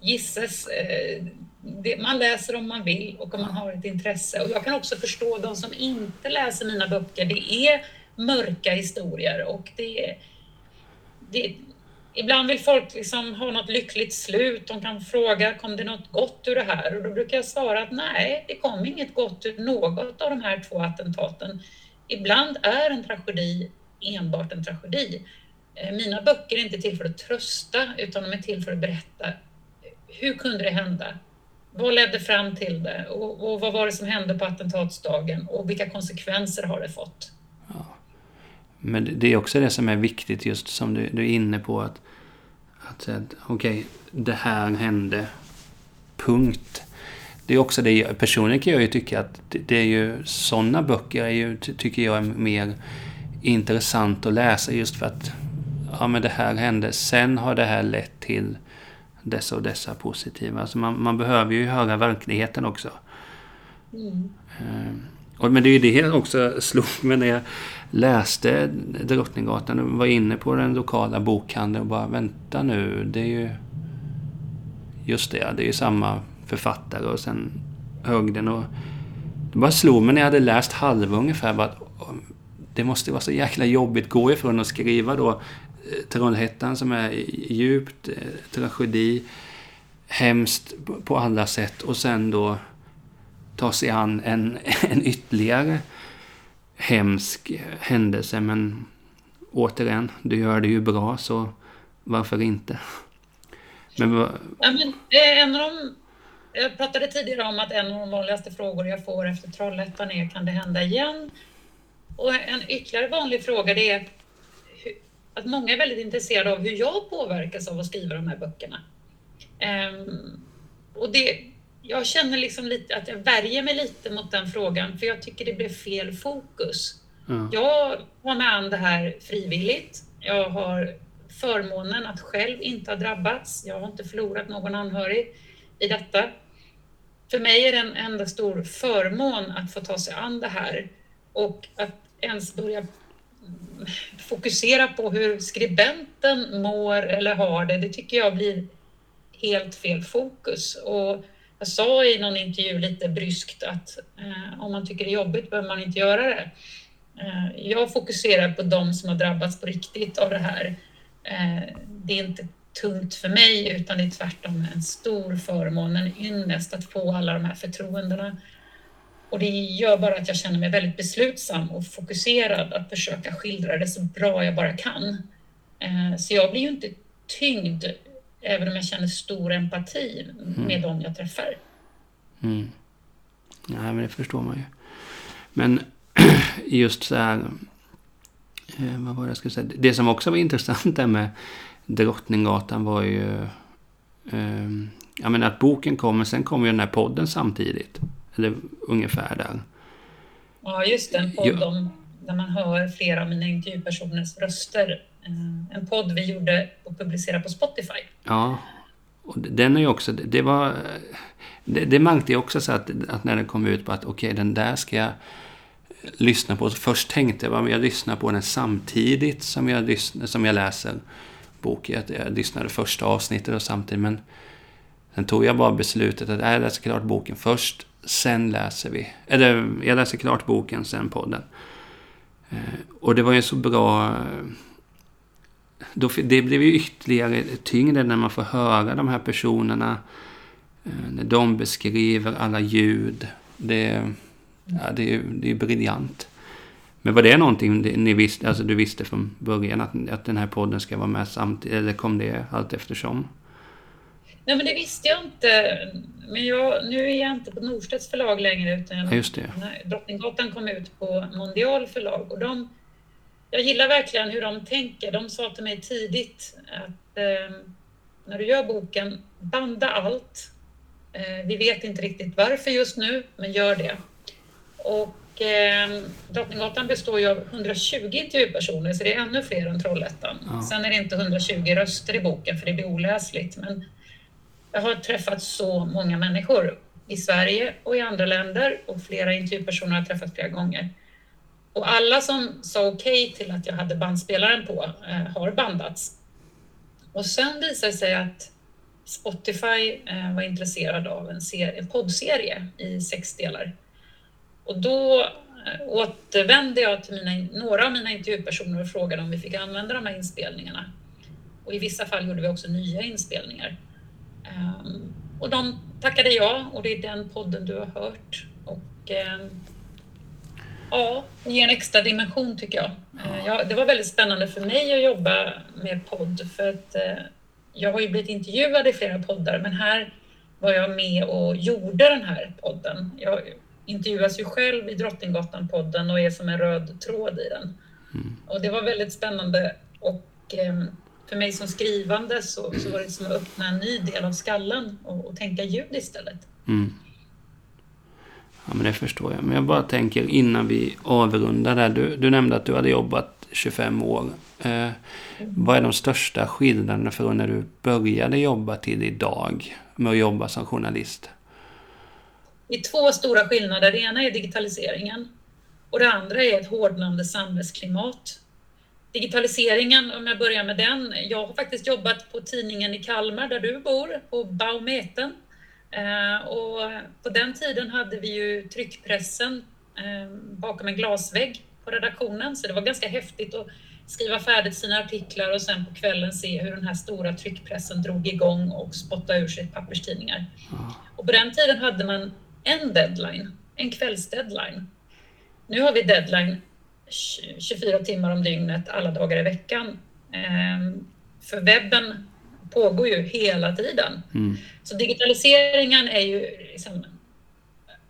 gisses, eh, det, man läser om man vill och om man har ett intresse. Och jag kan också förstå de som inte läser mina böcker. Det är mörka historier och det, det Ibland vill folk liksom ha något lyckligt slut. De kan fråga, kom det något gott ur det här? Och då brukar jag svara att nej, det kom inget gott ur något av de här två attentaten. Ibland är en tragedi enbart en tragedi. Eh, mina böcker är inte till för att trösta, utan de är till för att berätta hur kunde det hända? Vad ledde fram till det? Och, och vad var det som hände på attentatsdagen? Och vilka konsekvenser har det fått? Men det är också det som är viktigt, just som du, du är inne på. att, att Okej, okay, det här hände. Punkt. Det är också det, personligen kan jag ju tycka att det, det är ju sådana böcker är ju, tycker jag är mer intressant att läsa just för att ja men det här hände, sen har det här lett till dessa och dessa positiva. Alltså man, man behöver ju höra verkligheten också. Mm. Och, men det är ju det också slog mig när jag läste Drottninggatan och var inne på den lokala bokhandeln och bara vänta nu, det är ju just det, det är ju samma författare och sen högden och det bara slog mig när jag hade läst halva ungefär bara att det måste vara så jäkla jobbigt att gå ifrån att skriva då eh, Trollhättan som är djupt eh, tragedi, hemskt på alla sätt och sen då ta sig an en, en ytterligare hemsk händelse. Men återigen, du gör det ju bra så varför inte? Men, ja, men eh, en av de, jag pratade tidigare om att en av de vanligaste frågor jag får efter Trollhättan är kan det hända igen? Och en ytterligare vanlig fråga det är att många är väldigt intresserade av hur jag påverkas av att skriva de här böckerna. Um, och det, jag känner liksom lite att jag värjer mig lite mot den frågan, för jag tycker det blev fel fokus. Mm. Jag har med an det här frivilligt. Jag har förmånen att själv inte ha drabbats. Jag har inte förlorat någon anhörig i detta. För mig är det en enda stor förmån att få ta sig an det här och att ens börja fokusera på hur skribenten mår eller har det, det tycker jag blir helt fel fokus. Och jag sa i någon intervju lite bryskt att eh, om man tycker det är jobbigt behöver man inte göra det. Eh, jag fokuserar på de som har drabbats på riktigt av det här. Eh, det är inte tungt för mig utan det är tvärtom en stor förmån, en ynnest att få alla de här förtroendena och det gör bara att jag känner mig väldigt beslutsam och fokuserad att försöka skildra det så bra jag bara kan. Eh, så jag blir ju inte tyngd, även om jag känner stor empati med mm. dem jag träffar. Mm. Nej, men det förstår man ju. Men just så här, eh, vad var det jag skulle säga? Det som också var intressant där med Drottninggatan var ju, eh, jag menar att boken kommer, sen kommer ju den här podden samtidigt. Eller ungefär där. Ja, just det. En podd om, där man hör flera av mina intervjupersoners röster. En podd vi gjorde och publicerade på Spotify. Ja, och den är ju också, det var, det, det märkte jag också så att, att när den kom ut på att okej, okay, den där ska jag eh, lyssna på. Så först tänkte jag att jag lyssnar på den samtidigt som jag, lyssnar, som jag läser boken. Jag lyssnade första avsnittet och samtidigt, men sen tog jag bara beslutet att jag läser klart boken först sen läser vi. Eller jag läser klart boken, sen podden. Eh, och det var ju så bra... Eh, då, det blev ju ytterligare tyngre när man får höra de här personerna. Eh, när de beskriver alla ljud. Det, ja, det, det är briljant. Men var det någonting ni visste, alltså du visste från början att, att den här podden ska vara med samtidigt? Eller kom det allt eftersom? Nej, men det visste jag inte. Men jag, nu är jag inte på Norstedts förlag längre, utan jag, Just det. Drottninggatan kom ut på Mondial förlag. Och de, jag gillar verkligen hur de tänker. De sa till mig tidigt att eh, när du gör boken, banda allt. Eh, vi vet inte riktigt varför just nu, men gör det. Och eh, Drottninggatan består ju av 120 intervjupersoner, så det är ännu fler än Trollhättan. Ja. Sen är det inte 120 röster i boken, för det blir oläsligt. Men jag har träffat så många människor i Sverige och i andra länder och flera intervjupersoner har jag träffat flera gånger. Och alla som sa okej okay till att jag hade bandspelaren på eh, har bandats. Och sen visade det sig att Spotify eh, var intresserad av en, en poddserie i sex delar. Och då eh, återvände jag till mina, några av mina intervjupersoner och frågade om vi fick använda de här inspelningarna. Och i vissa fall gjorde vi också nya inspelningar. Um, och de tackade ja och det är den podden du har hört. Och um, ja, det ger en extra dimension tycker jag. Ja. Det var väldigt spännande för mig att jobba med podd för att uh, jag har ju blivit intervjuad i flera poddar men här var jag med och gjorde den här podden. Jag intervjuas ju själv i Drottninggatan-podden och är som en röd tråd i den. Mm. Och det var väldigt spännande och um, för mig som skrivande så, så var det som att öppna en ny del av skallen och, och tänka ljud istället. Mm. Ja, men det förstår jag. Men jag bara tänker innan vi avrundar där. Du, du nämnde att du hade jobbat 25 år. Eh. Vad är de största skillnaderna från när du började jobba till idag med att jobba som journalist? Det är två stora skillnader. Det ena är digitaliseringen och det andra är ett hårdnande samhällsklimat digitaliseringen, om jag börjar med den. Jag har faktiskt jobbat på tidningen i Kalmar där du bor, på Baumeten. Eh, och på den tiden hade vi ju tryckpressen eh, bakom en glasvägg på redaktionen, så det var ganska häftigt att skriva färdigt sina artiklar och sen på kvällen se hur den här stora tryckpressen drog igång och spottade ur sig papperstidningar. Och på den tiden hade man en deadline, en kvällsdeadline. Nu har vi deadline 24 timmar om dygnet, alla dagar i veckan. Ehm, för webben pågår ju hela tiden. Mm. Så digitaliseringen är ju liksom,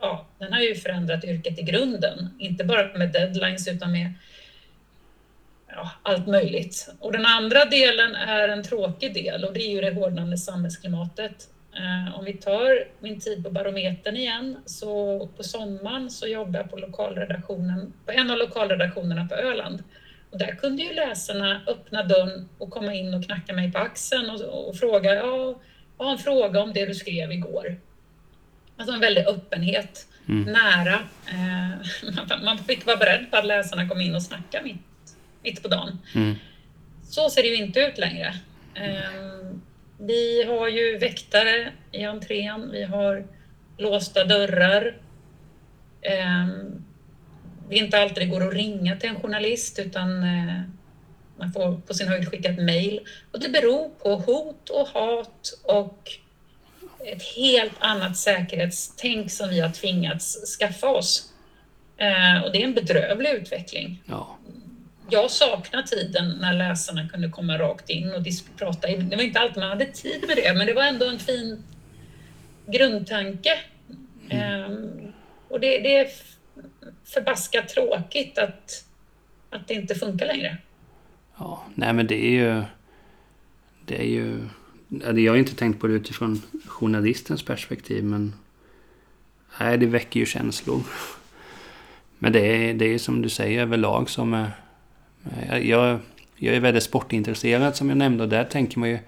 ja, den har ju förändrat yrket i grunden. Inte bara med deadlines utan med ja, allt möjligt. Och den andra delen är en tråkig del och det är ju det hårdnande samhällsklimatet. Eh, om vi tar min tid på Barometern igen, så på sommaren så jobbade jag på lokalredaktionen, på en av lokalredaktionerna på Öland. Och där kunde ju läsarna öppna dörren och komma in och knacka mig på axeln och, och fråga, ja, jag har en fråga om det du skrev igår. Alltså en väldig öppenhet, mm. nära. Eh, man fick vara beredd på att läsarna kom in och snackade mitt, mitt på dagen. Mm. Så ser det ju inte ut längre. Um, vi har ju väktare i entrén, vi har låsta dörrar. Ehm, det är inte alltid det går att ringa till en journalist utan eh, man får på sin höjd skicka ett mejl. Och det beror på hot och hat och ett helt annat säkerhetstänk som vi har tvingats skaffa oss. Eh, och det är en bedrövlig utveckling. Ja jag saknar tiden när läsarna kunde komma rakt in och prata. Det var inte alltid man hade tid med det, men det var ändå en fin grundtanke. Mm. Um, och det, det, är förbaskat tråkigt att, att det inte funkar längre. Ja, nej men det är ju... Det är ju... Alltså, jag har inte tänkt på det utifrån journalistens perspektiv, men... Nej, det väcker ju känslor. Men det är, det är som du säger överlag som är jag, jag är väldigt sportintresserad som jag nämnde och där tänker man ju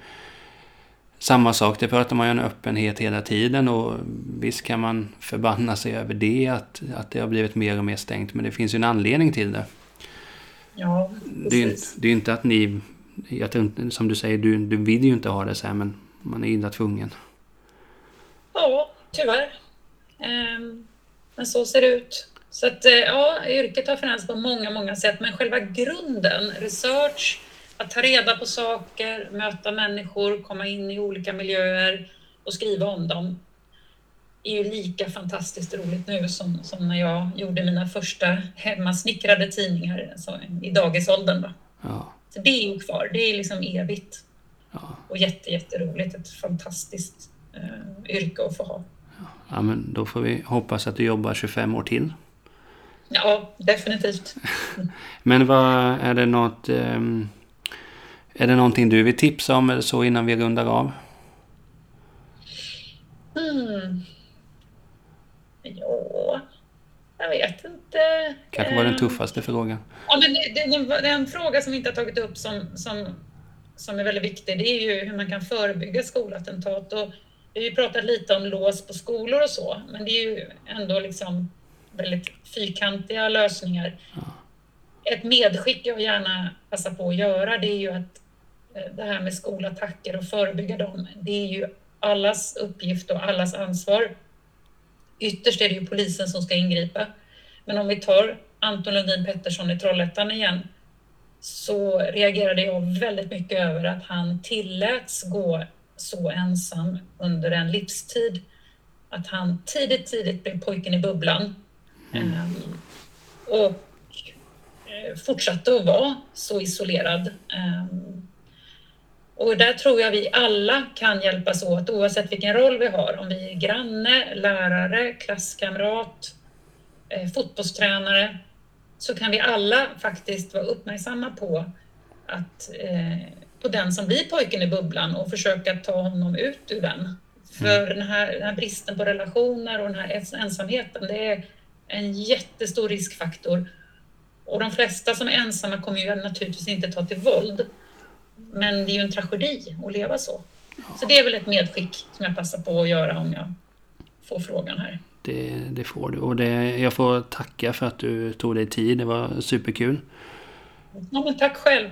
samma sak, det pratar man ju om öppenhet hela tiden och visst kan man förbanna sig över det, att, att det har blivit mer och mer stängt, men det finns ju en anledning till det. Ja, det är, det är ju inte att ni, jag tror, som du säger, du, du vill ju inte ha det så här, men man är illa tvungen. Ja, tyvärr. Um, men så ser det ut. Så att, eh, ja, yrket har förändrats på många, många sätt, men själva grunden, research, att ta reda på saker, möta människor, komma in i olika miljöer och skriva om dem, är ju lika fantastiskt roligt nu som, som när jag gjorde mina första hemmasnickrade tidningar alltså i dagisåldern. Då. Ja. Så det är ju kvar, det är liksom evigt. Ja. Och jätte, jätteroligt, ett fantastiskt uh, yrke att få ha. Ja, men då får vi hoppas att du jobbar 25 år till. Ja, definitivt. Men vad är det något... Um, är det någonting du vill tipsa om eller så innan vi rundar av? Mm. Ja, jag vet inte. Kanske var den ehm. tuffaste frågan. Ja, men det, det, det, är en fråga som vi inte har tagit upp som, som, som är väldigt viktig. Det är ju hur man kan förebygga skolattentat. Och vi har ju pratat lite om lås på skolor och så, men det är ju ändå liksom väldigt fyrkantiga lösningar. Ja. ett medskick jag gärna passar på att göra det är ju att eh, det här med skolattacker och förebygga dem, det är ju allas uppgift och allas ansvar. Ytterst är det ju polisen som ska ingripa. Men om vi tar Anton Lundin Pettersson i Trollhättan igen, så reagerade jag väldigt mycket över att han tilläts gå så ensam under en livstid. Att han tidigt, tidigt blev pojken i bubblan. Mm. Um, och uh, fortsatte att vara så isolerad. Och där tror jag vi alla kan hjälpas åt oavsett vilken roll vi har. Om vi är granne, lärare, klasskamrat, eh, fotbollstränare så kan vi alla faktiskt vara uppmärksamma på att eh, på den som blir pojken i bubblan och försöka ta honom ut ur den. För mm. den, här, den här bristen på relationer och den här ensamheten, det är en jättestor riskfaktor. Och de flesta som är ensamma kommer ju naturligtvis inte ta till våld. Men det är ju en tragedi att leva så. Så det är väl ett medskick som jag passar på att göra om jag får frågan här. Det, det får du. Och det, jag får tacka för att du tog dig tid. Det var superkul. Ja, men tack själv.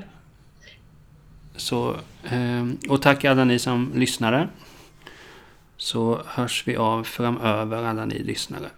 Så, ehm, och tack alla ni som lyssnade. Så hörs vi av framöver alla ni lyssnare.